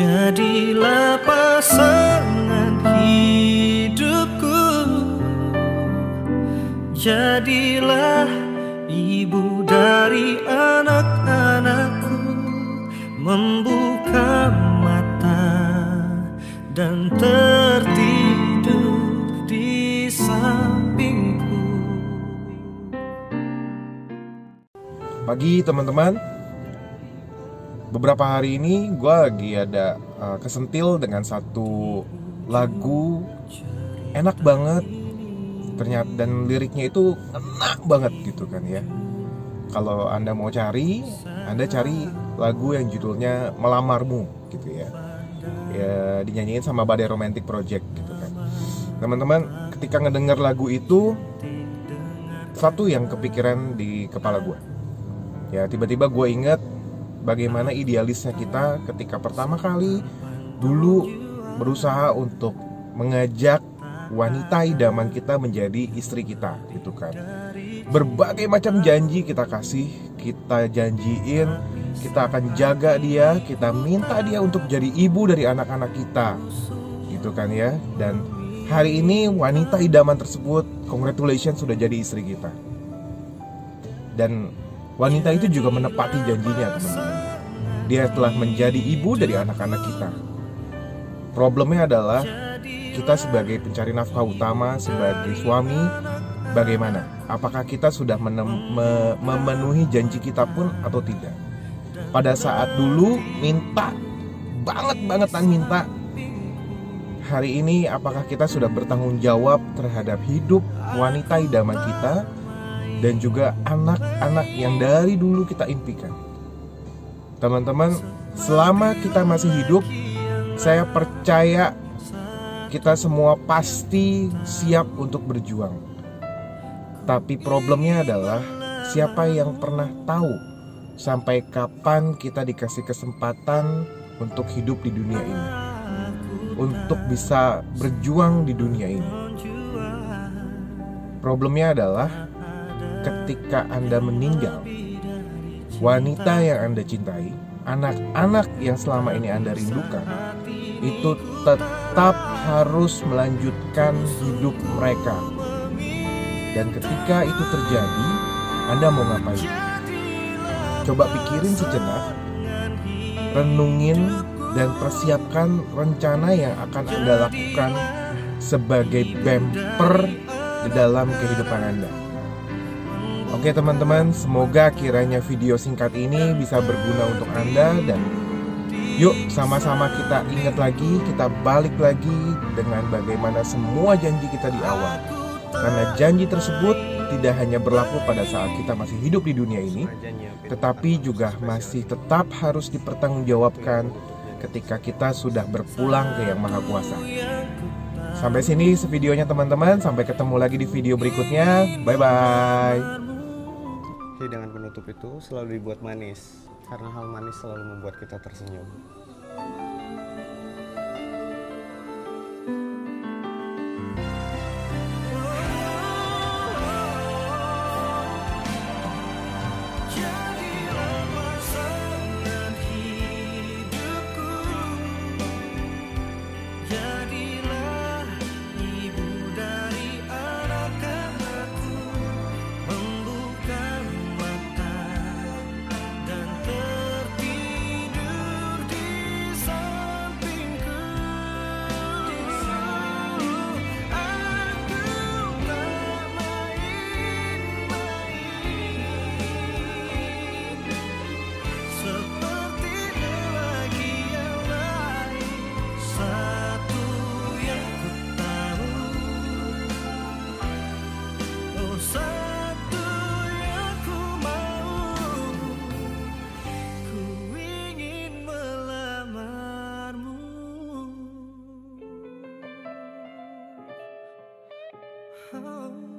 Jadilah pasangan hidupku. Jadilah ibu dari anak-anakku. Membuka mata dan tertidur di sampingku. Pagi teman-teman Beberapa hari ini gue lagi ada uh, kesentil dengan satu lagu enak banget. Ternyata dan liriknya itu enak banget gitu kan ya. Kalau anda mau cari anda cari lagu yang judulnya melamarmu gitu ya. Ya dinyanyiin sama Badai Romantic Project gitu kan. Teman-teman ketika ngedenger lagu itu satu yang kepikiran di kepala gue ya tiba-tiba gue inget bagaimana idealisnya kita ketika pertama kali dulu berusaha untuk mengajak wanita idaman kita menjadi istri kita gitu kan. Berbagai macam janji kita kasih kita janjiin kita akan jaga dia kita minta dia untuk jadi ibu dari anak-anak kita gitu kan ya. Dan hari ini wanita idaman tersebut congratulations sudah jadi istri kita. Dan Wanita itu juga menepati janjinya, teman-teman. Dia telah menjadi ibu dari anak-anak kita. Problemnya adalah kita sebagai pencari nafkah utama, sebagai suami, bagaimana? Apakah kita sudah me memenuhi janji kita pun atau tidak? Pada saat dulu minta banget bangetan minta hari ini apakah kita sudah bertanggung jawab terhadap hidup wanita idaman kita dan juga anak-anak yang dari dulu kita impikan. Teman-teman, selama kita masih hidup, saya percaya kita semua pasti siap untuk berjuang. Tapi problemnya adalah siapa yang pernah tahu sampai kapan kita dikasih kesempatan untuk hidup di dunia ini. Untuk bisa berjuang di dunia ini. Problemnya adalah ketika Anda meninggal, wanita yang Anda cintai, anak-anak yang selama ini Anda rindukan, itu tetap harus melanjutkan hidup mereka. Dan ketika itu terjadi, Anda mau ngapain? Coba pikirin sejenak, renungin dan persiapkan rencana yang akan Anda lakukan sebagai bumper di dalam kehidupan Anda. Oke teman-teman, semoga kiranya video singkat ini bisa berguna untuk Anda dan yuk sama-sama kita ingat lagi, kita balik lagi dengan bagaimana semua janji kita di awal. Karena janji tersebut tidak hanya berlaku pada saat kita masih hidup di dunia ini, tetapi juga masih tetap harus dipertanggungjawabkan ketika kita sudah berpulang ke Yang Maha Kuasa. Sampai sini videonya teman-teman, sampai ketemu lagi di video berikutnya. Bye bye. Jadi dengan penutup itu selalu dibuat manis, karena hal manis selalu membuat kita tersenyum. Oh.